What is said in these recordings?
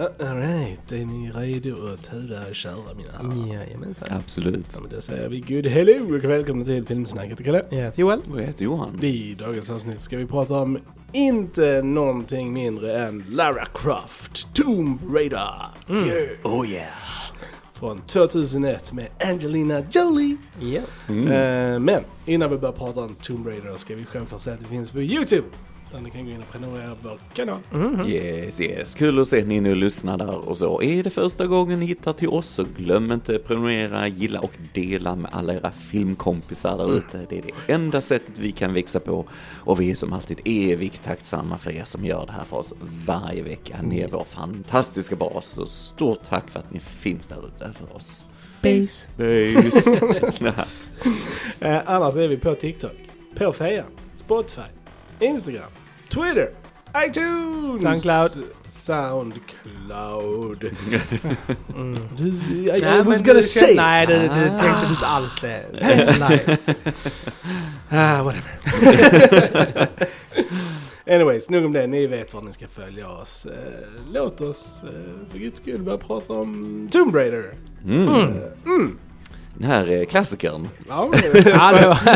Alright. Är ni redo att tuda och köra mina herrar? Jajamensan. Absolut. Ja, men då säger vi good hello och välkomna till Filmsnacket. Kalle. Jag heter Joel. Vad heter Johan? I dagens avsnitt ska vi prata om inte någonting mindre än Lara Croft, Tomb Raider. Mm. Yeah. Oh yeah. Från 2001 med Angelina Jolie. Yes. Mm. Eh, men innan vi börjar prata om Tomb Raider ska vi självklart säga att det finns på YouTube. Där ni kan gå in och prenumerera på vår kanal. Mhm. Yes, yes. Kul att se att ni nu lyssnar där och så. Är det första gången ni hittar till oss så glöm inte prenumerera, gilla och dela med alla era filmkompisar där ute. Det är det enda sättet vi kan växa på och vi är som alltid evigt tacksamma för er som gör det här för oss varje vecka. Ni är vår fantastiska bas så stort tack för att ni finns där ute för oss. Peace. Böjs! Eh, annars är vi på TikTok, på Fejan, Spotify, Instagram, Twitter, iTunes, Soundcloud. Soundcloud. Mm. Du, I, I Nej, was gonna du say kände- Nej, it. det, det tänkte du inte alls det. nice. Ah, whatever. Anyways, nog om det. Ni vet var ni ska följa oss. Eh, låt oss eh, för guds skull börja prata om Tomb Raider. Mm. Eh, mm. Den här eh, klassikern. Ja, det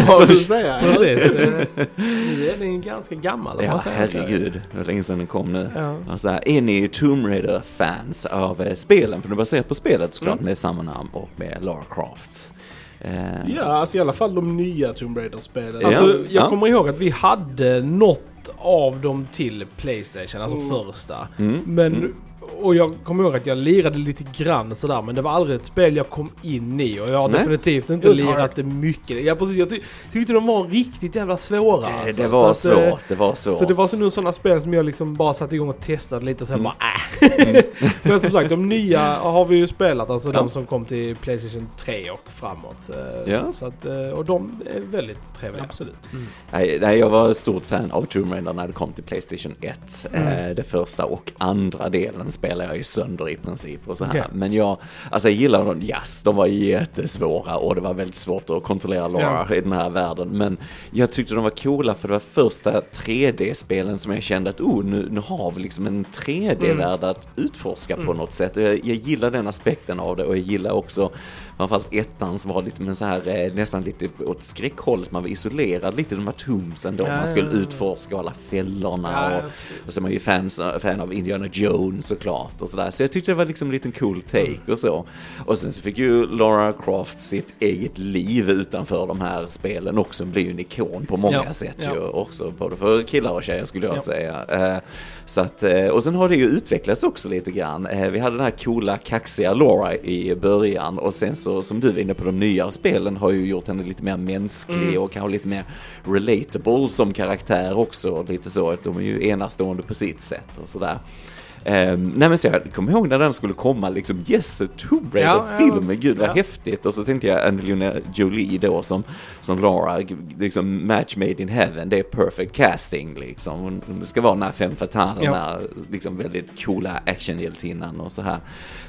var- du säga? Precis. Nu är den ganska gammal. Ja, herregud. Det var länge sedan den kom nu. Ja. Alltså, är ni Tomb Raider-fans av eh, spelen? För det är baserat på spelet såklart Mm. med samma namn och med Lara Croft. Eh, Ja, alltså i alla fall de nya Tomb Raider-spelen. Alltså, jag ja. kommer ihåg att vi hade något av dem till Playstation, alltså Mm. första. mm, Men, mm. Och jag kommer ihåg att jag lirade lite grann sådär, men det var aldrig ett spel jag kom in i. Och jag har Nej. definitivt inte was lirat hard. det mycket. Ja precis, jag ty tyckte de var riktigt jävla svåra. Det, alltså. det var Så att, eh, svårt, det var svårt. Så det var så nu sådana spel som jag liksom bara satte igång och testade lite och sen Mm. bara äh. Men som sagt, de nya har vi ju spelat, alltså Ja. de som kom till Playstation 3 och framåt. Eh, Ja. Så att, eh, och de är väldigt trevliga. Absolut. Nej, nej, jag var ett stort fan av Tomb Raider när det kom till Playstation 1. Mm. Eh, det första och andra delen spelade jag ju sönder i princip och så här. Okej. Men jag, alltså jag gillar dem, yes, de var jättesvåra och det var väldigt svårt att kontrollera Laura i den här världen. Men jag tyckte de var coola för det var första 3D-spelen som jag kände att oh, nu, nu har vi liksom en 3D-värld att utforska på något sätt. Jag, jag gillar den aspekten av det och jag gillar också framförallt ettan som var lite men så här eh, nästan lite åt skräckhållet. Man var isolerad lite i de här tombsen då Ja, man skulle utforska alla fällorna och, och så är man ju fans, fan av Indiana Jones såklart och sådär. Så jag tyckte det var liksom en liten cool take Mm. och så. Och sen så fick ju Lara Croft sitt eget liv utanför de här spelen också. Hon blir ju en ikon på många Ja, sätt ja. ju också. Både för killar och tjejer skulle jag Ja. säga. Så att, eh, och sen har det ju utvecklats också lite grann. Eh, Vi hade den här coola kaxiga Laura i början och sen så som du var inne på de nya spelen har ju gjort henne lite mer mänsklig Mm. och kanske lite mer relatable som karaktär också. Lite så, de är ju enastående på sitt sätt och sådär. Um, nej men så jag kommer ihåg när den skulle komma liksom, yes, Tomb Ja, Raider-film, ja, gud vad ja. häftigt. Och så tänkte jag Angelina Jolie då som, som Laura, liksom match made in heaven, det är perfect casting liksom. Hon, ska vara den här femme fatale, Ja. den här liksom väldigt coola actionhjältinnan och så här.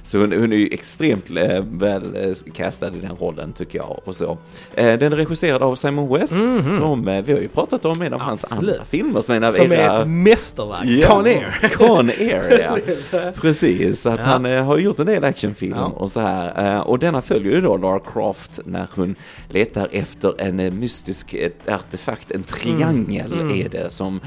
Så hon, hon är ju extremt eh, väl eh, castad i den rollen tycker jag och så. Eh, den är regisserad av Simon West Mhm. som eh, vi har ju pratat om en av hans Absolut. andra filmer som en av Som era... är ett mästerverk. Ja, Con Air. Con Air, här. Precis, att Ja. han eh, har gjort en del actionfilm Ja. och så här. Eh, och denna följer ju då Lara Croft när hon letar efter en eh, mystisk artefakt, en triangel Mm. är det som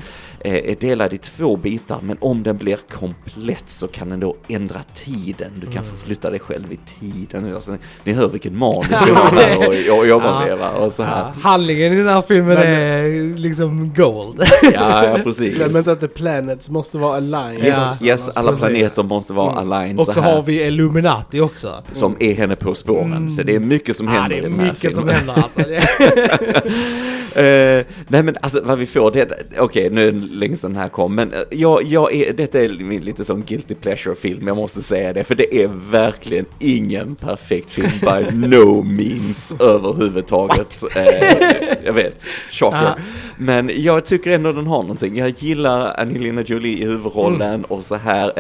är delad i två bitar. Men om den blir komplett så kan den då ändra tiden. Du kan Mm. förflytta dig själv i tiden. Alltså, ni hör vilken manus det var där och, och jobbar med va? Och så här. Ja, handlingen i den här filmen Men- är liksom gold. Ja, ja precis. Glöm inte att the planets måste vara aligned. Yes, också, yes alla precis. planeter måste vara Mm. aligned Och så här. har vi Illuminati också. som är henne på spåren. Mm. Så det är mycket som Ja, händer det i är den här mycket som filmen. händer alltså. Det- Eh, nej men alltså vad vi får, det, okej nu är det länge sedan den här kom, men eh, jag, jag är, detta är min lite som guilty pleasure film, jag måste säga det, för det är verkligen ingen perfekt film by no means överhuvudtaget. Eh, jag vet, shocker. Men jag tycker ändå den har någonting. Jag gillar Angelina Jolie i huvudrollen Mm. och så här.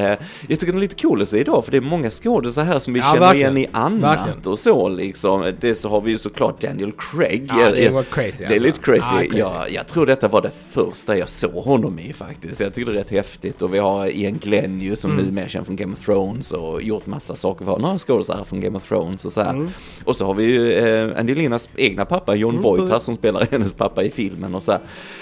Jag tycker den är lite cool att se idag, för det är många skådisar här som vi Ja, känner verkligen. igen i annat Verkligen. och så liksom. Det så har vi ju såklart Daniel Craig. Ja, det var crazy det är alltså. lite Crazy, Ah, Crazy. Jag, jag tror detta var det första jag såg honom i faktiskt. Jag tycker det är rätt häftigt och vi har Ian Glenn ju som Mm. nu mer känd från Game of Thrones och gjort massa saker för några skådespelare från Game of Thrones och så här. Och så har vi ju eh, Angelinas egna pappa John Mm, Voight här som spelar hennes pappa i filmen och så här.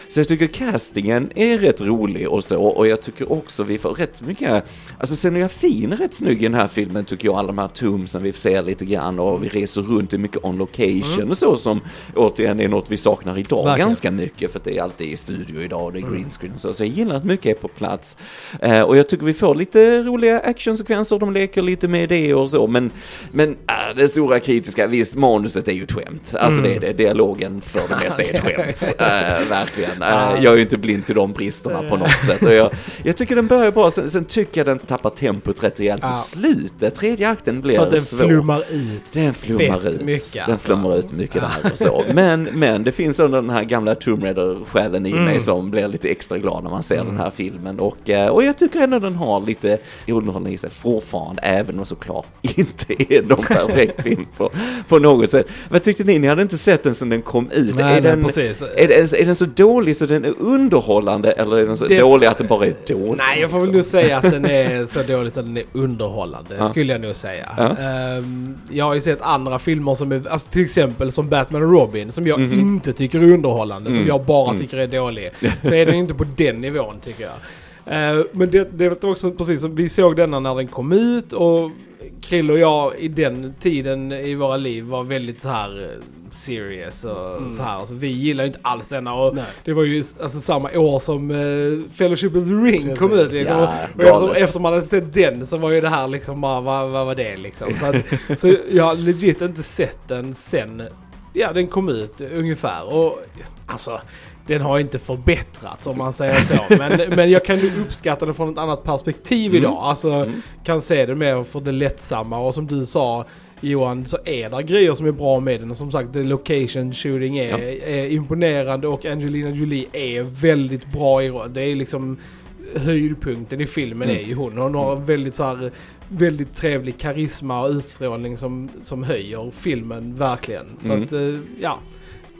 Så jag tycker castingen är rätt rolig och så och jag tycker också vi får rätt mycket, alltså scenografin är rätt snygg i den här filmen tycker jag, alla de här tombsen vi ser lite grann och vi reser runt, det är mycket on location och så som återigen är något vi saknar idag Verkligen. ganska mycket för att det är alltid i studio idag och det är green screen och så, så jag gillar att mycket är på plats. Eh, och jag tycker vi får lite roliga actionsekvenser, de leker lite med det och så, men, men äh, det stora kritiska, visst manuset är ju ett skämt, alltså det är det, dialogen för det mesta är ett skämt, Eh, verkligen. Eh, jag är ju inte blind till de bristerna på något sätt och jag, jag tycker den börjar bra, sen, sen tycker jag den tappar tempot rätt rejält på slutet, tredje akten blir För att den svår. flummar ut. Den flummar ut. mycket, den alltså. flummar ut mycket där och så. Men, men det finns ändå den här gamla Tomb Raider-själen i Mm. mig som blir lite extra glad när man ser den här filmen. Och, eh, och jag tycker ändå den har lite underhållning i sig fortfarande, även om såklart inte är någon perfekt film på, på något sätt. Vad tyckte ni? Ni hade inte sett den sedan den kom ut. Nej, är, den, precis. är, den, är den så dålig så den är underhållande eller är den så Det- dålig att den bara är dålig? Nej, jag får väl nog säga att den är så dålig att den är underhållande. Ja. Skulle jag nog säga. Ja. Ehm, jag har ju sett andra filmer som är, alltså till exempel som Batman och Robin, som jag Mhm. inte tycker är underhållande, som Mm. jag bara Mm. tycker är dålig. Så är den inte på den nivån tycker jag. Ehm, men det, det var också precis som vi såg denna när den kom ut och Krill och jag i den tiden i våra liv var väldigt så här eh, serious och så här. Alltså, vi gillar inte alls denna och Nej. det var ju alltså samma år som uh, Fellowship of the Ring kom Precis. ut liksom. Ja, och efter, galet. efter man hade sett den så var ju det här liksom bara, vad, vad var det liksom? Så, att, så jag har legit inte sett den sen, ja den kom ut ungefär. Och alltså, den har inte förbättrats om man säger så. Men, men jag kan ju uppskatta den från ett annat perspektiv Mm. idag. Alltså Mm. kan se det mer för det lättsamma och som du sa Johan, så är det grejer som är bra med den. Och som sagt, the location shooting är, Ja. är imponerande och Angelina Jolie är väldigt bra i. Det är liksom höjdpunkten i filmen Mm. är ju hon. Hon har väldigt så här, väldigt trevlig karisma och utstrålning som, som höjer filmen verkligen. Så Mm. att, eh, ja.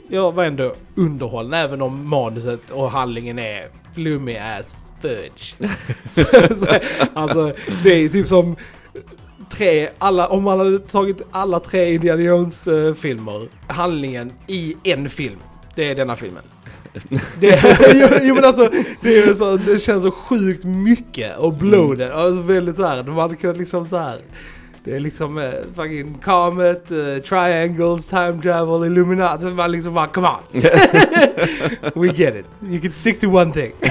Jag var ändå underhållen även om manuset och handlingen är flummig as fudge. så, så, alltså, det är typ som tre, alla, om man hade tagit alla tre Indiana Jones eh, filmer, handlingen i en film. Det är denna filmen. Det, jo, men alltså, det, så, det känns så sjukt mycket och blodet. Alltså väldigt så här, de hade kunnat liksom så här. Det är liksom uh, fucking Comet, eh, Triangles, Time Travel, Illuminati. Man liksom bara come on. We get it. You can stick to one thing.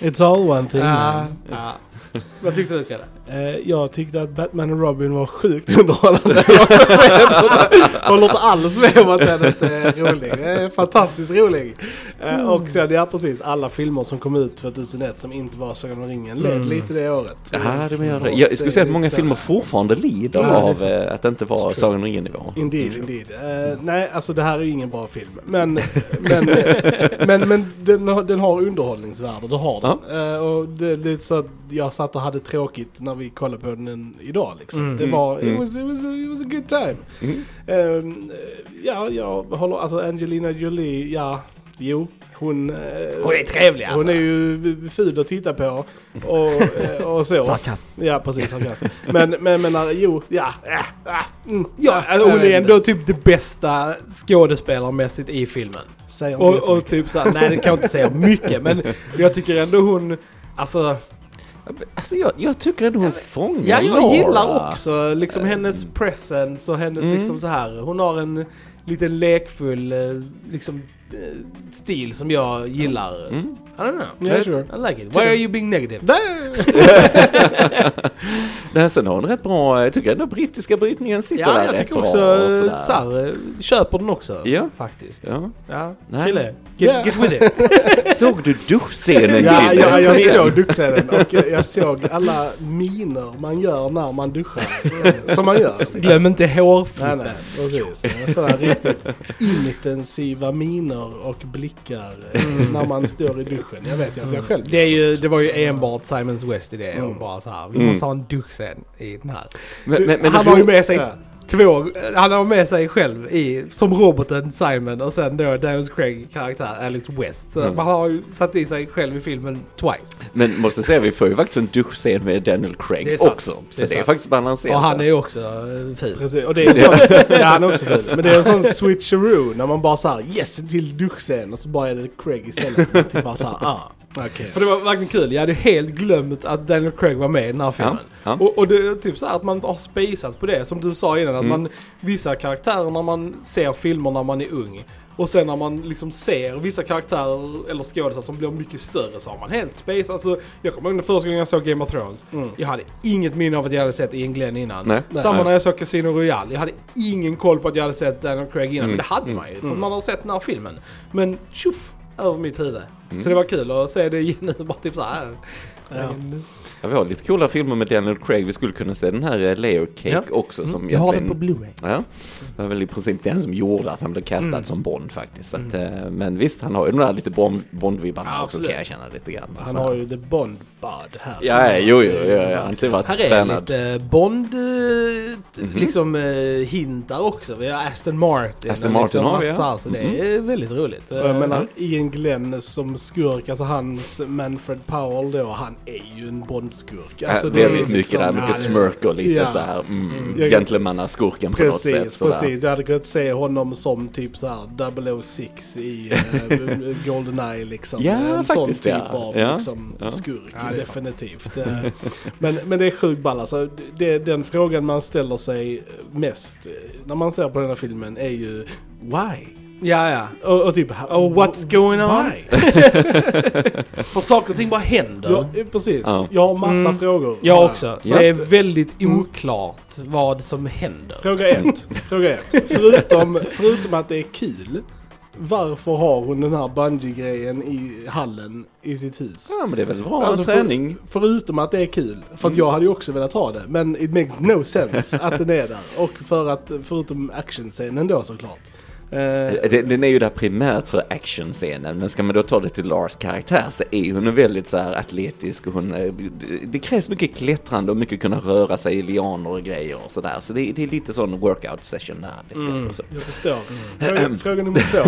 It's all one thing Ja, man. ja. Vad tyckte du Kalle? Eh, jag tyckte att Batman och Robin var sjukt underhållande. Jag håller inte alls med om att den inte är rolig. Den är fantastiskt rolig. Eh, och sen, ja precis, alla filmer som kom ut 2001 som inte var Sagan om ringen led Mm. lite det året. Ja, det det. oss, Jag skulle säga att många filmer fortfarande lider Ja, det av sant. eh, att det inte var. Sagan om ringen-nivå. Indeed, indeed. Eh, nej, alltså det här är ju ingen bra film. Men, men, men, men den, den har underhållningsvärde, det har den. Eh, och det, det är så att jag satt och hade tråkigt när vi kollade på den idag liksom. Mm. Det var, Mm. it, was, it, was a, it was a good time. Ehm, ja, jag håller, alltså Angelina Jolie, ja, jo. Hon, eh, Hon är trevlig alltså. Hon är ju ful att titta på och, eh, och så. Sarkasm. Ja, precis. sarkasm. Men, men, men när- jo, ja, äh, äh, mm, ja, Alltså, hon är ändå typ det bästa skådespelarmässigt i filmen. Säger Och, och typ såhär, nej det kan jag inte säga mycket men jag tycker ändå hon, alltså, Alltså jag, jag tycker ändå hon fångar ja jag Laura. gillar också liksom hennes presence och hennes Mm. liksom så här. hon har en liten lekfull eh, liksom eh, stil som jag gillar. Mm. I don't know. Yeah, sure. I like it. Why are you being negative? Nej, sen har hon rätt bra, jag tycker ändå brittiska brytningen sitter Ja, där jag rätt tycker bra också och eh, sådär. så här, eh, köper den också Ja. faktiskt. Ja. Ja, Nej. Krille, get, Ja. get with it. Såg du duschscenen Ja, ja, jag såg duschscenen och jag, såg alla miner man gör när man duschar. Som man gör. liksom. Glöm inte Nej, hårflippen. nej, precis. Sådana riktigt intensiva miner och blickar eh, när man står i duschen. Jag vet ju att jag själv Det, är ju, det var ju enbart Simons West idé Mm. och bara så här. Vi Mm. måste ha en duschscen i den här. Men, men, men han det har ju med sig två, han har med sig själv i, som roboten Simon och sen då Daniel Craig karaktär Alex West. Så Mm. man har ju satt i sig själv i filmen twice. Men måste säga, vi får ju faktiskt en duschscen med Daniel Craig Det också. Så Det är det är, faktiskt balanserat. Och han är ju också eh, fin. Precis, och det är en sån, ja, han är också ful. Men det är en sån switcheroo när man bara såhär yes en till duschscen och så bara är det Craig istället. Till bara såhär ah, okej. För det var verkligen kul. Jag hade helt glömt att Daniel Craig var med i den här filmen. ja. Och, och det är typ så här att man har spaceat på det. Som du sa innan. Att Mm. man, vissa karaktärer när man ser filmer när man är ung. Och sen när man liksom ser vissa karaktärer eller skådisar som blir mycket större så har man helt space. Alltså, jag kommer ihåg den första gången jag såg Game of Thrones. Mm. Jag hade inget minne av att jag hade sett Ian Glenn innan. Nej. Samma Nej. när jag såg Casino Royale. Jag hade ingen koll på att jag hade sett Daniel Craig innan. Mm. Men det hade man ju. För man har sett den här filmen. Men tjoff! Över mitt huvud. Mm. Så det var kul att se det igen nu. Bara typ så här. Ja. Ja, vi har lite coola filmer med Daniel Craig. Vi skulle kunna se den här eh, Layer Cake Ja. också som Jag har den på Blu-ray. Ja, det var väl i princip den som gjorde att han blev castad Mm. som Bond faktiskt. Så att, eh, men visst, han har ju de där lite Bond- Bond-vibbarna Ja, också kan jag känna lite grann. Han har här. ju the Bond Bud här. Ja, jo, jo, jo, jo, jag har inte varit Här är tränad. lite Bond, eh, Mhm. liksom eh, hintar också. Vi har Aston Martin. Aston Martin har vi, ja. Så det är väldigt roligt. Jag Eh, menar Ian Glenn som skurk, alltså hans Manfred Powell då, han är ju en Bond-skurk. Alltså, Äh, det är väldigt mycket liksom- där, Ja, mycket smirk och lite Ja. så här, mm, Jag- gentlemannaskurken på något sätt. Precis, sådär. precis. Jag hade kunnat se honom som typ så här 006 i uh, Goldeneye liksom. Ja, en sån faktiskt, typ ja. av Ja, liksom, ja. skurk, Ja, definitivt. Eh, men, men det är sjukt ball alltså. Det, den frågan man ställer sig mest eh, när man ser på den här filmen är ju Why? Ja, ja. Och, och typ Oh, what's going on? För saker och ting bara händer. Ja, eh, precis. Ja. Jag har massa Mm. frågor. Jag också. Så Ja. det är väldigt oklart vad som händer. Fråga ett. Fråga ett. Förutom, förutom att det är kul. Varför har hon den här bungee-grejen i hallen i sitt hus? Ja, men det är väl bra Alltså, för- träning. Förutom att det är kul. För att jag hade ju också velat ha det. Men it makes no sense att den är där. Och för att, förutom actionscenen då såklart. Eh, Den, den är ju där primärt för actionscenen, men ska man då ta det till Lars karaktär så är hon väldigt så här atletisk och hon, eh, det- krävs mycket klättrande och mycket kunna röra sig i lianer och grejer och sådär. Så det, är- det är lite sån workout session där. Så. Jag förstår. Fråga, fråga nummer två.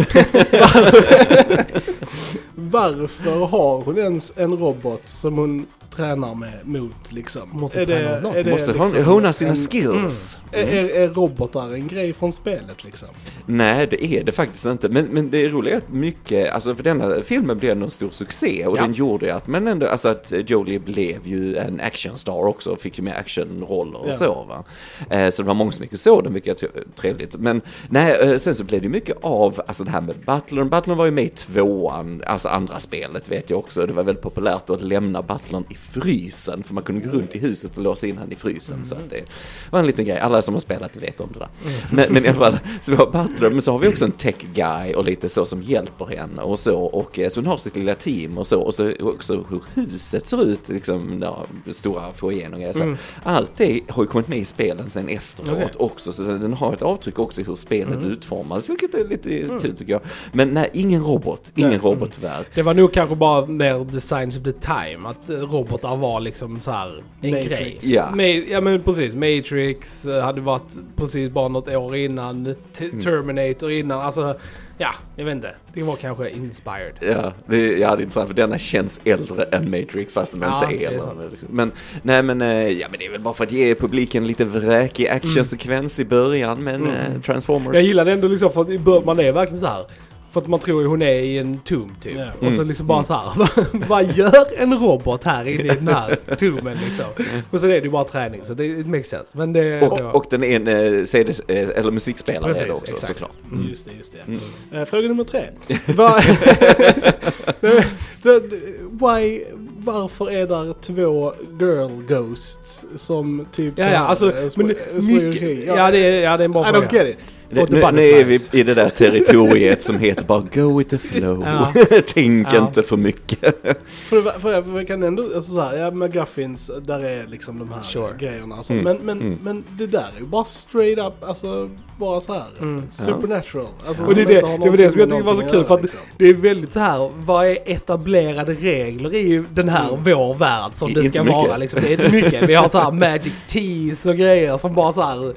Varför har hon ens en robot som hon tränar med mot liksom? Måste är träna något. är det Måste hon liksom hona sina en- skills. Är, är, är robotar en grej från spelet liksom? Nej, det är det faktiskt inte. Men, men det är att mycket, alltså för denna filmen blev en stor succé och Ja. den gjorde att, men ändå, alltså att Jolie blev ju en actionstar också och fick ju mer actionroller och Ja. så va. Eh, så det var många som och såg den, vilket är trevligt. Men nej, eh, sen så blev det mycket av, alltså det här med Butlern. Butlern var ju med i tvåan, alltså andra spelet vet jag också. Det var väldigt populärt att lämna Butlern i frysen, för man kunde gå runt i huset och låsa in han i frysen. Så att det var en liten grej, alla som har spelat vet om det där. Men, men i alla fall, så vi har Butler, men så har vi också en tech guy och lite så som hjälper henne och så. Och eh, så hon har sitt lilla team och så. Och så också hur huset ser ut, liksom, ja, stora foajén och grejer. Mm. Allt det har ju kommit med i spelen sen efteråt Okej. också. Så den har ett avtryck också i hur spelen Mm. utformas, vilket är lite kul tycker jag. Men nej, ingen robot. Ingen Nej. robot tyvärr. Det var nog kanske bara mer the signs of the time. Att eh, robotar var liksom så här en Matrix. grej. Ja. Ma- ja men precis. Matrix eh, hade varit precis bara något år innan. T- Mm. Terminator innan. Alltså, ja, jag vet inte. Det var kanske inspired. Ja, det, ja, det är intressant för denna känns äldre än Matrix fast den Ja, inte det är är äldre. sant. Men, nej men, eh, ja men det är väl bara för att ge publiken lite vräkig actionsekvens i början men eh, Transformers. Jag gillar det ändå liksom för att man är verkligen så här. För att man tror ju hon är i en tom typ. Ja. Och så Mm. liksom bara så här. vad- gör en robot här inne i den här tommen liksom? Och så är det ju bara träning så det it makes sense. Men det... det var- och, och den är en eh, CD, eh, eller musikspelare Precis, är det också exakt. såklart. Mm. Just det, just det. Mm. Eh, fråga nummer tre. Why, varför är där två girl ghosts som typ Ja, ja, alltså, eh, men mycket, ja, det är, ja, det är en bra I fråga. don't get it. Det, nu, nu är vi i det där territoriet som heter bara go with the flow. Ja. Tänk Ja. inte för mycket. För, det- för, jag- för jag kan ändå, alltså så här, ja McGuffins, där är liksom de här Sure. grejerna. Alltså. Mm, Men, men, mm. men det där är ju bara straight up, alltså bara så här. Mm. Supernatural. Alltså, Och det, det, det var det som jag tyckte var så med kul för att att det är väldigt så här, vad är etablerade regler i den här Mm. vår värld som det Inte ska mycket. vara liksom. Det är inte mycket. Vi har så här magic teas och grejer som bara så här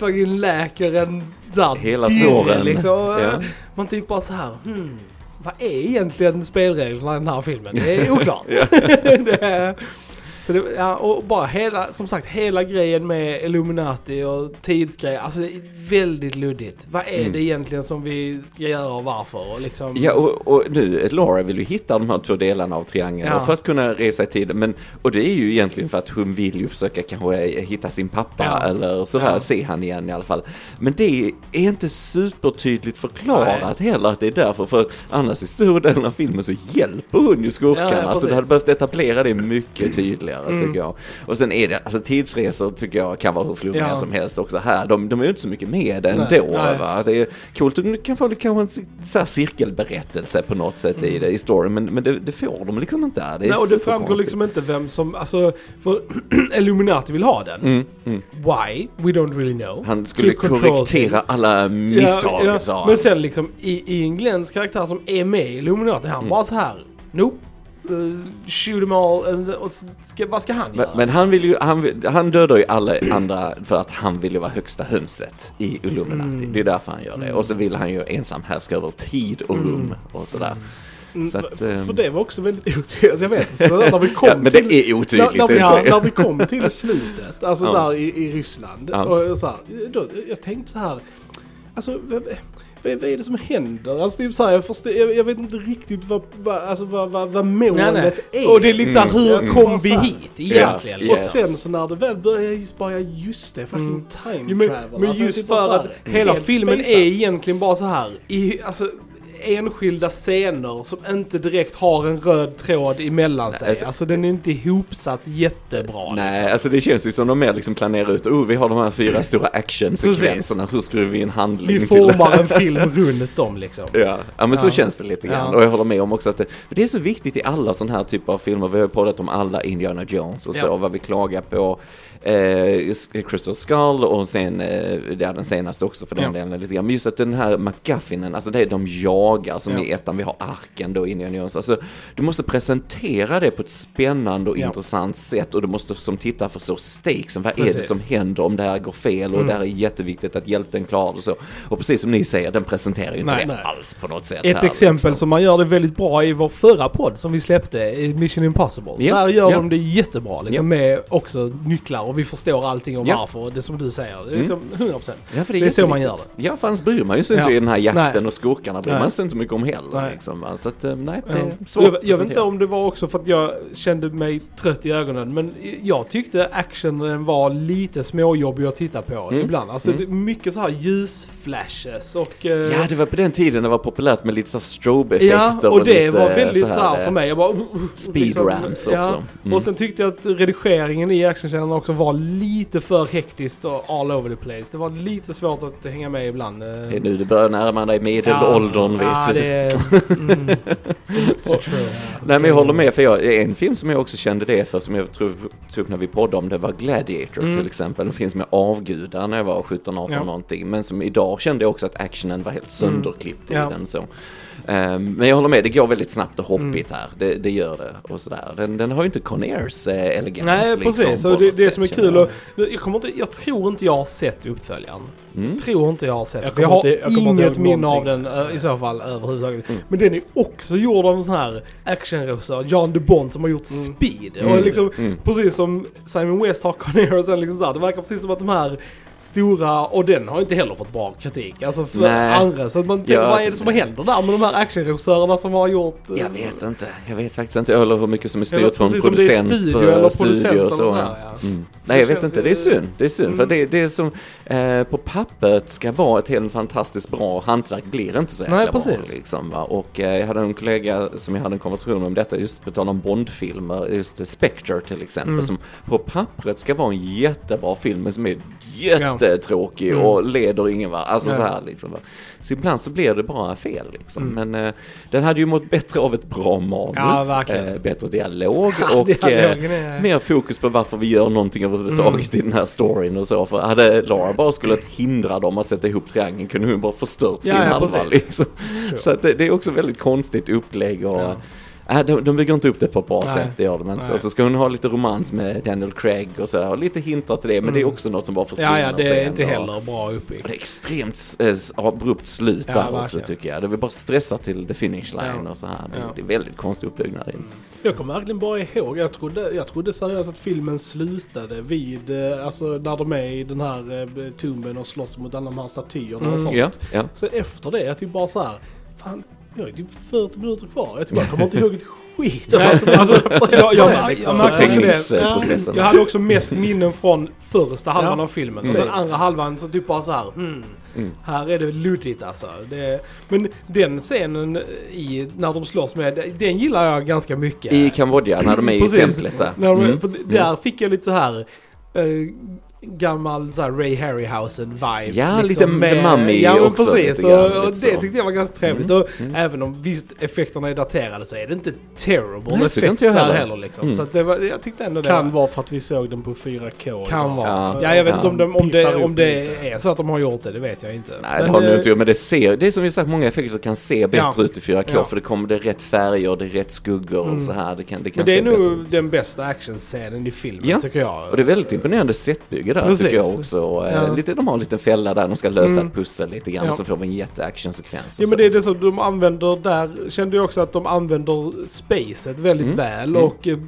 fucking läker en sån Hela såren. Liksom. Ja. Man typ bara så här, hmm, vad är egentligen spelreglerna i den här filmen? Det är oklart. det är, så det, ja, och bara hela, som sagt, hela grejen med Illuminati och tidsgrejer, alltså väldigt luddigt. Vad är Mm. det egentligen som vi ska göra och varför? Och liksom, Ja, och, och nu, Laura vill ju hitta de här två delarna av triangeln Ja. för att kunna resa i tiden. Men, och det är ju egentligen för att hon vill ju försöka kanske hitta sin pappa Ja. eller sådär, Ja. se han igen i alla fall. Men det är inte supertydligt förklarat heller att det är därför. För annars i stora delen av filmen så hjälper hon ju skurkarna. Ja, ja, alltså det hade behövt etablera det mycket tydligare Mm. tycker jag. Och sen är det, alltså tidsresor tycker jag kan vara hur flummiga Ja. som helst också här. De, de är ju inte så mycket med ändå. Nej, nej. Va? Det är coolt, du kan få kanske en så här cirkelberättelse på något sätt i det i storyn, men, men det, det får de liksom inte här. Det Nej, och det framgår superkonstigt. liksom inte vem som, alltså, för Illuminati vill ha den. Mm, mm. Why? We don't really know. Han skulle korrektera alla misstag, Ja, ja. sa han. Men sen liksom i, i en Glens karaktär som är med i Illuminati, han Mm. bara så här. Nope. Uh, shoot them all. And, och ska, vad ska han Men, göra? men han vill ju, han, vill- han dödar ju alla andra för att han vill ju vara högsta hönset i Illuminati. Mm. Det är därför han gör det. Och så vill han ju ensam härska över tid och rum och sådär. Mm, så för, att, för, för det var också väldigt otydligt. Alltså, jag vet inte, när vi kom Ja, men till, det är otydligt. När, när, vi, det. när vi kom till slutet, alltså Ja. där i, i Ryssland. Ja. Och så här, då, jag tänkte så här, alltså vad, är det som händer? Alltså typ så här, jag, förstår, jag, jag vet inte riktigt vad, vad, alltså, vad, vad, vad målet är. Och det är lite såhär, Mm. hur Mm. kom vi hit egentligen? Ja, Och yes. sen, så när det väl börjar jag just bara, just det, fucking Mm. time Jo, men, travel. men Alltså, just typ för så att här, hela filmen spejsat. är egentligen bara så här i, alltså, enskilda scener som inte direkt har en röd tråd emellan sig. alltså- Alltså, den är inte ihopsatt jättebra. Nej, liksom. alltså det känns ju som de mer liksom planerar ut, oh vi har de här fyra stora actionsekvenserna, hur skruvar vi in handling Vi till det formar en film runt dem liksom. Ja, ja men så Ja. känns det lite grann. Ja. Och jag håller med om också att det, det är så viktigt i alla sådana här typer av filmer. Vi har ju pratat om alla Indiana Jones och så, Ja. vad vi klagar på. Eh, Crystal Skull och sen, eh, är den senaste också för den Ja. delen lite grann. Men just att den här McGuffinen, alltså det är de jagar som Ja. i ettan, vi har arken då, Indiana Jones. Alltså du måste presentera det på ett spännande och Ja. intressant sätt och du måste som tittare förstå stakesen. Vad är det Precis. som händer om det här går fel och Mm. det här är jätteviktigt att hjälten klarar och så. Och precis som ni säger, den presenterar ju inte Nej, det nej. alls på något sätt. Ett här, exempel liksom. som man gör det väldigt bra i vår förra podd som vi släppte, Mission Impossible. Ja, Där gör ja. de det jättebra liksom, med också nycklar och vi förstår allting om Ja. varför. Och det som du säger, det är liksom 100%. Ja, för Det är så man gör Ja, för annars bryr man ju sig inte Ja. i den här jakten Nej. och skurkarna bryr Nej. man sig inte mycket om heller. Nej. Liksom. Så att, eh, nej, det Ja. är svårt Jag, jag vet inte om det var också för att jag kände mig trött i ögonen men jag tyckte actionen var lite småjobbig att titta på Mm. ibland. Alltså Mm. det, mycket så här ljusflashes och... eh, Ja, det var på den tiden det var populärt med lite så här strobe-effekter Ja, och det lite var väldigt så så här eh, för mig. Jag bara, Speed rams ja. också. Mm. Och sen tyckte jag att redigeringen i actionscenerna också var lite för hektiskt och all over the place. Det var lite svårt att hänga med ibland. Det är nu du börjar närma dig medelåldern, ja, vet du. det är... Mm, true. Nej men jag håller med för jag, en film som jag också kände det för som jag tror tog upp när vi poddade om det var Gladiator Mm. till exempel. En film som jag avgudar när jag var 17-18 Ja. någonting. Men som idag kände jag också att actionen var helt sönderklippt Ja. i den så. Ehm, men jag håller med, det går väldigt snabbt och Mm. hoppigt här. Det, det gör det och sådär. Den, den har ju inte Conairs eh, elegans Nej liksom, precis, och det, det som är kul och, jag, kommer inte, jag tror inte jag har sett uppföljaren. Mm. Tror inte jag har sett. Jag Jag, har inte- jag inget minne av den eh, i så fall överhuvudtaget. Mm. Men den är också gjord av en sån här actionregissör, John DeBont som har gjort Mm. Speed. Mm. Och liksom, Mm. precis som Simon West har Conair och sen liksom så här, det verkar precis som att de här stora, och den har inte heller fått bra kritik. Alltså för Nej. andra. Så man tänker, vad är det som händer där med de här actionregissörerna som har gjort... eh, Jag vet inte, jag vet faktiskt inte eller hur mycket som är styrt från producent, eller eh, studio och så. så här, ja. Mm. Nej jag vet inte, det är synd. Det är synd Mm. för det, det är som eh, på pappret ska vara ett helt fantastiskt bra hantverk blir inte så jäkla Nej, bra. precis. Liksom, va? Och eh, jag hade en kollega som jag hade en konversation om detta just på tal om Bondfilmer, just det, Spectre till exempel Mm. som på pappret ska vara en jättebra film men som är jättetråkig Mm. och leder ingen vart. Alltså Ja. så här liksom. Va? Så ibland så blir det bara fel liksom. Mm. Men eh, den hade ju mått bättre av ett bra manus, Ja, eh, bättre dialog och eh, mer fokus på varför vi gör någonting överhuvudtaget Mm. i den här storyn och så. För hade Laura bara skulle hindra dem att sätta ihop triangeln kunde hon bara förstört sin Ja, halva liksom. Så det, det är också väldigt konstigt upplägg och. Äh, de, de bygger inte upp det på ett bra Nej. sätt, det gör de inte. Nej. Och så ska hon ha lite romans med Daniel Craig och så, och lite hintar till det, men det är också något som bara försvinner Mm. Ja, ja, det är sen, inte heller bra uppbyggt. Det är extremt eh, abrupt slut Ja, där också verkligen. tycker jag. Det vill bara stressa till the finish line Ja. och så här. Det, Ja. det är väldigt konstig uppbyggnad den. Jag kommer verkligen bara ihåg, jag trodde, jag trodde seriöst att filmen slutade vid, eh, alltså när de är i den här eh, tumben och slåss mot alla de här statyerna och sånt. Ja, ja. Sen efter det, jag typ bara så här, fan, jag är typ 40 minuter kvar. Jag typ bara kommer inte ihåg ett skit. Alltså, alltså, efter jag, jag, jag, liksom. märkte också det. Jag hade också mest minnen från första halvan Ja. av filmen. Och Mm. sen andra halvan så typ bara så här. Mm, Mm. Här är det luddigt alltså. Det, men den scenen i, när de slåss med, den gillar jag ganska mycket. I Kambodja, när de är i templet där. När de, Mm. där fick jag lite så här eh, gammal så här Ray Harryhausen-vibes. Ja, lite The Mummy ja, också, Precis, lite grann, och, lite och det så. tyckte jag var ganska trevligt. Mm, Och mm. även om visst effekterna är daterade så är det inte terrible Nej, tycker effects inte jag där heller. heller liksom. Mm. Så att det var, jag tyckte ändå det Kan var, vara för att vi såg den på 4K. kan vara. Ja. Ja, jag vet Ja. inte om, de, om, det, om det är så att de har gjort det, det vet jag inte. Nej, det Men, har de nog inte gjort, men det ser, det är som vi sagt, många effekter kan se bättre Ja. ut i 4K, Ja. för det kommer det rätt färger, det är rätt skuggor Mm. och så här. Det kan, det kan Men det se är nog den bästa actionscenen i filmen Ja. tycker jag. Och det är väldigt imponerande setbygge där Precis. tycker jag också. Eh, Ja. lite, de har en liten fälla där de ska lösa Mm. ett pussel lite grann Ja. så får vi en jätteactionsekvens. Ja men det är det som de använder där, kände jag också att de använder spacet väldigt Mm. väl Mm. och eh,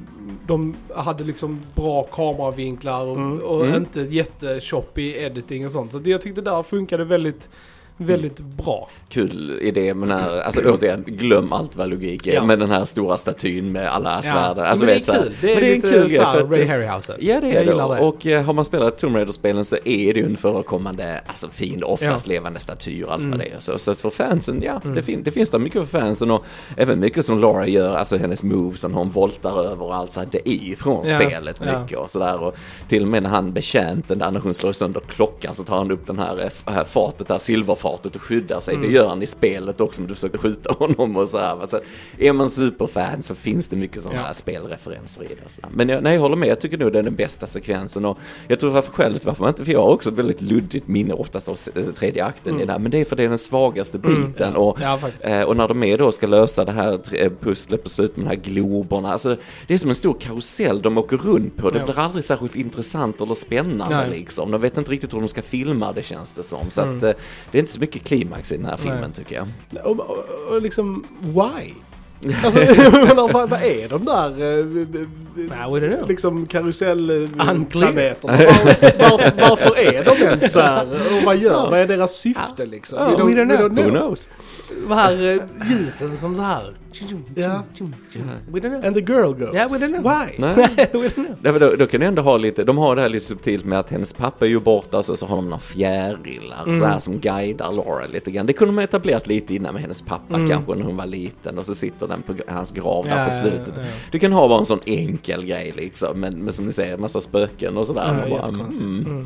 de hade liksom bra kameravinklar och, Mm. och Mm. inte jättechoppy editing och sånt. Så det, jag tyckte där funkade väldigt, väldigt bra. Kul idé med den här, alltså återigen, glöm allt vad logik är, Ja. med den här stora statyn med alla svärd. Ja, Alltså, men det är kul. Det är, men det är en kul grej. För att, Ray Harryhausen. Ja det är jag det. Och eh, har man spelat Tomb Raider-spelen så är det ju en förekommande, alltså fiende, oftast levande statyer allt vad Mm. det är. Så, så att för fansen, ja, Mm. det, fin- det finns där mycket för fansen och även mycket som Laura gör, alltså hennes moves, när hon voltar över och allt så här, det är ju från Ja, spelet ja. mycket och sådär. Och till och med när han betjänten där, när hon slår sönder klockan så tar han upp den här, eh, här fatet, där silverfatet och skyddar sig. Mm. Det gör han i spelet också, men du försöker skjuta honom och så här. Alltså, är man superfan så finns det mycket sådana Ja. här spelreferenser i det. Men jag, nej, jag håller med, jag tycker nog det är den bästa sekvensen och jag tror varför skälet varför man inte, för jag har också ett väldigt luddigt minne oftast av s- tredje akten i Mm. det här, men det är för det är den svagaste biten och Ja. Eh, och när de är då ska lösa det här tre- pusslet på slutet med de här globerna. Alltså, det är som en stor karusell de åker runt på. Det Ja. blir aldrig särskilt intressant eller spännande Nej. liksom. De vet inte riktigt hur de ska filma det känns det som. Så Mm. att, eh, det är inte så mycket klimax i den här filmen Nej. tycker jag. Och, och, och liksom, why? Alltså, menar, vad, vad är de där eh, liksom karusellplaneterna? Var, varför, varför är de ens där? Och vad gör, vad är deras syfte liksom? Ja, We don't- we don't know. Who knows? De här eh, ljusen som så här. Ja. We don't know. And the girl goes. Yeah, we don't know. Why? Nej. we don't know. Därför då, då kan du ändå ha lite, de har det här lite subtilt med att hennes pappa är ju borta och så, så har de några fjärilar Mm. så här som guidar Laura lite grann. Det kunde man etablerat lite innan med hennes pappa Mm. kanske när hon var liten och så sitter den på hans grav där Ja, på slutet. ja, ja. Du kan ha bara en sån enkel grej liksom, men, men som ni säger, en massa spöken och sådär. Ja, bara, mm. Mm.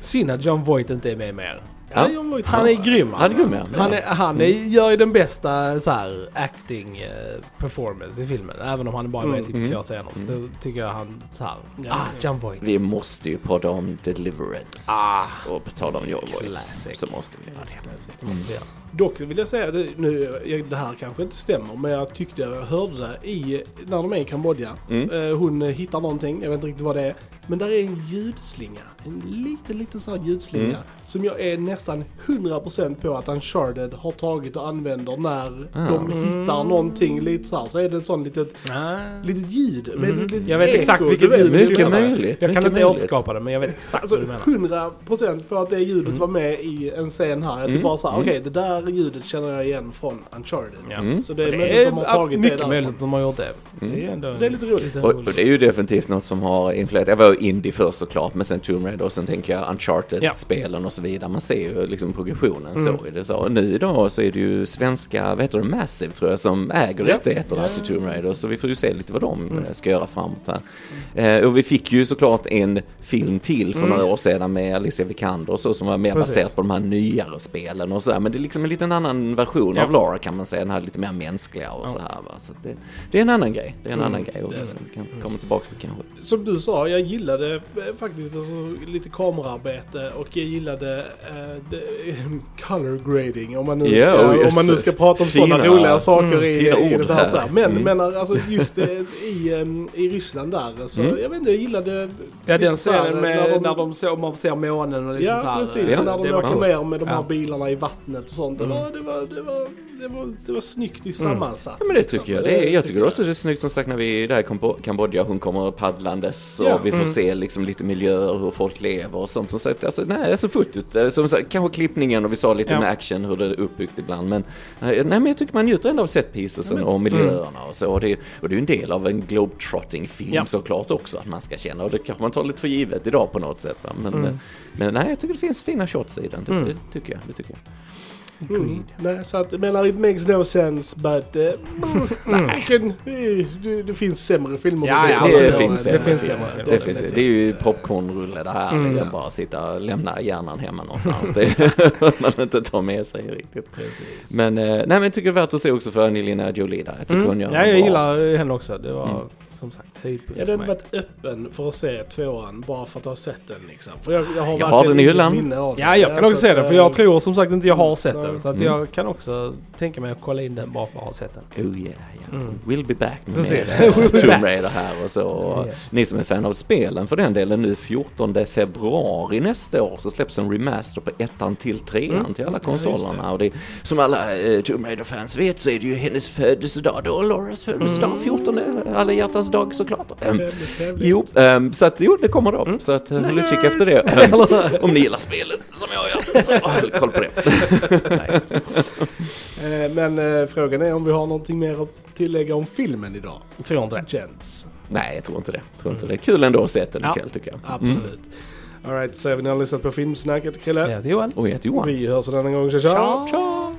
Synd att John Voight inte är med mer. Ja. Han är grym Han alltså. är grym, ja. Han, är, han är, gör ju den bästa så här, acting eh, performance i filmen. Även om han bara är med Mm. typ Mm. två scener. Så tycker jag han så här. Ja. Ah, John Voight. Vi måste ju podda om Deliverance. Ah. och på tal om Your Voice så måste vi. Det måste vi göra. Dock vill jag säga att det- nu, det här kanske inte stämmer, men jag tyckte jag hörde det i, när de är i Kambodja. Mm. Eh, hon eh, hittar någonting, jag vet inte riktigt vad det är. Men där är en ljudslinga, en liten, liten sån här ljudslinga. Mm. Som jag är nästan 100% på att Uncharted har tagit och använder när Ah. de hittar någonting lite så här. Så är det en sån litet, Ah. litet ljud. Med ett litet Jag vet eko, exakt vilket ljud vad du jag Mycket menar. möjligt. Jag kan mycket inte återskapa det men jag vet exakt Alltså vad du menar. 100% på att det ljudet Mm. var med i en scen här. Jag tycker Mm. bara såhär, Mm. okej det där ljudet känner jag igen från Uncharted. Ja. Mm. Så det är möjligt att de har tagit det mycket där. möjligt att de har gjort det. Mm. Det är, ändå Det är lite roligt. Och, och det är ju definitivt något som har influerat. Jag var ju indie först såklart, men sen Tomb Raider och sen tänker jag Uncharted-spelen och så vidare. Man ser ju liksom progressionen Mm. så är det så. Nu idag så är det ju svenska, vad heter det, Massive tror jag, som äger Ja. rättigheterna till Tomb Raider. Så vi får ju se lite vad de Mm. eh, ska göra framåt här. Eh, och vi fick ju såklart en film till för Mm. några år sedan med Alicia Vikander och så som var mer Precis. baserat på de här nyare spelen och så här. Men det är liksom en liten annan version Ja. av Laura kan man säga. Den här lite mer mänskliga och Ja. så här va. Så det, det är en annan grej. Det är en Mm, annan grej också som vi kan komma tillbaka till kanske. Som du sa, jag gillade eh, faktiskt alltså, lite kamerarbete och jag gillade eh, color grading om man nu Ja, ska, om yes. man nu ska prata om sådana roliga saker mm, i, i det här. här. Så. Men, Mm. men alltså just i, em, i Ryssland där, så Mm. jag vet inte, jag gillade Ja den så här, scenen med när de, ser, man ser månen och liksom så Ja här, precis, Ja, så när de åker ner med de här Ja. bilarna i vattnet och sånt. Det, Mm. var, det, var, det, var, det, var, det var snyggt i sammansatt. Ja men det liksom. tycker jag. Det är, jag tycker också det är snyggt som sagt när vi är där i Kambo- Kambodja, hon kommer paddlandes och Ja. vi får Mm. se liksom lite miljöer, hur folk lever och sånt som sagt, alltså nej, så fotot, eh, som sagt, kanske klippningen och vi sa lite Ja. med action hur det är uppbyggt ibland men eh, nej men jag tycker man njuter ändå av set piecesen och miljöerna och så och det, och det är ju en del av en globetrotting film Ja. såklart också att man ska känna och det kanske man tar lite för givet idag på något sätt va? men, Mm. eh, men nej jag tycker det finns fina shots i den, det, Mm. det tycker jag, det tycker jag. Mm. Nej, så att, menar, it makes no sense but... Uh, nej, kan- eh, det, det finns sämre filmer. Ja, ja, det, absolut. finns det det. finns det, sämre det, filmer. finns det. Det är ju popcornrulle det här, Mm. liksom Ja. bara sitta och lämna hjärnan hemma någonstans. Det man inte tar med sig riktigt. Precis. Men, eh, nej, men jag tycker det är värt att se också för Angelina Jolie där. Jag tycker hon Mm. gör Ja, jag bra- gillar henne också. Det var Mm. Som sagt höjdpunkt Jag för hade mig. varit öppen för att se tvåan bara för att ha sett den liksom. För jag, jag har Jag har den i hyllan. minne av Ja, jag kan så också se den för eh, jag tror som sagt inte jag har sett nej. den. Så att Mm. jag kan också tänka mig att kolla in den bara för att ha sett den. Oh yeah, yeah. Mm. We'll be back med mer Tomb Raider här och så. Och Yes. Ni som är fan av spelen för den delen nu 14 februari nästa år så släpps en remaster på ettan till trean Mm. till alla Ja, just det. konsolerna. Och det, som alla eh, Tomb Raider-fans vet så är det ju hennes födelsedag då, Lauras födelsedag, Mm. 14 alla hjärtans dag såklart. Ehm, Trevligt, trevligt. Jo, ehm, så att jo, det kommer då. Mm. Så att eh, håll utkik efter det. Ehm, om ni gillar spelet som jag gör, så håll koll på det. Eh, Men eh, frågan är om vi har någonting mer att tillägga om filmen idag. Jag tror inte det. Gents. Nej, jag tror inte det. Jag tror inte det. Kul ändå att se den Ja. ikväll tycker jag. Mm. Absolut. Alright, så ni har lyssnat på Filmsnacket Krille. Jag heter Johan. Och jag heter Johan. Vi hörs en annan gång. Tja tja! Tja!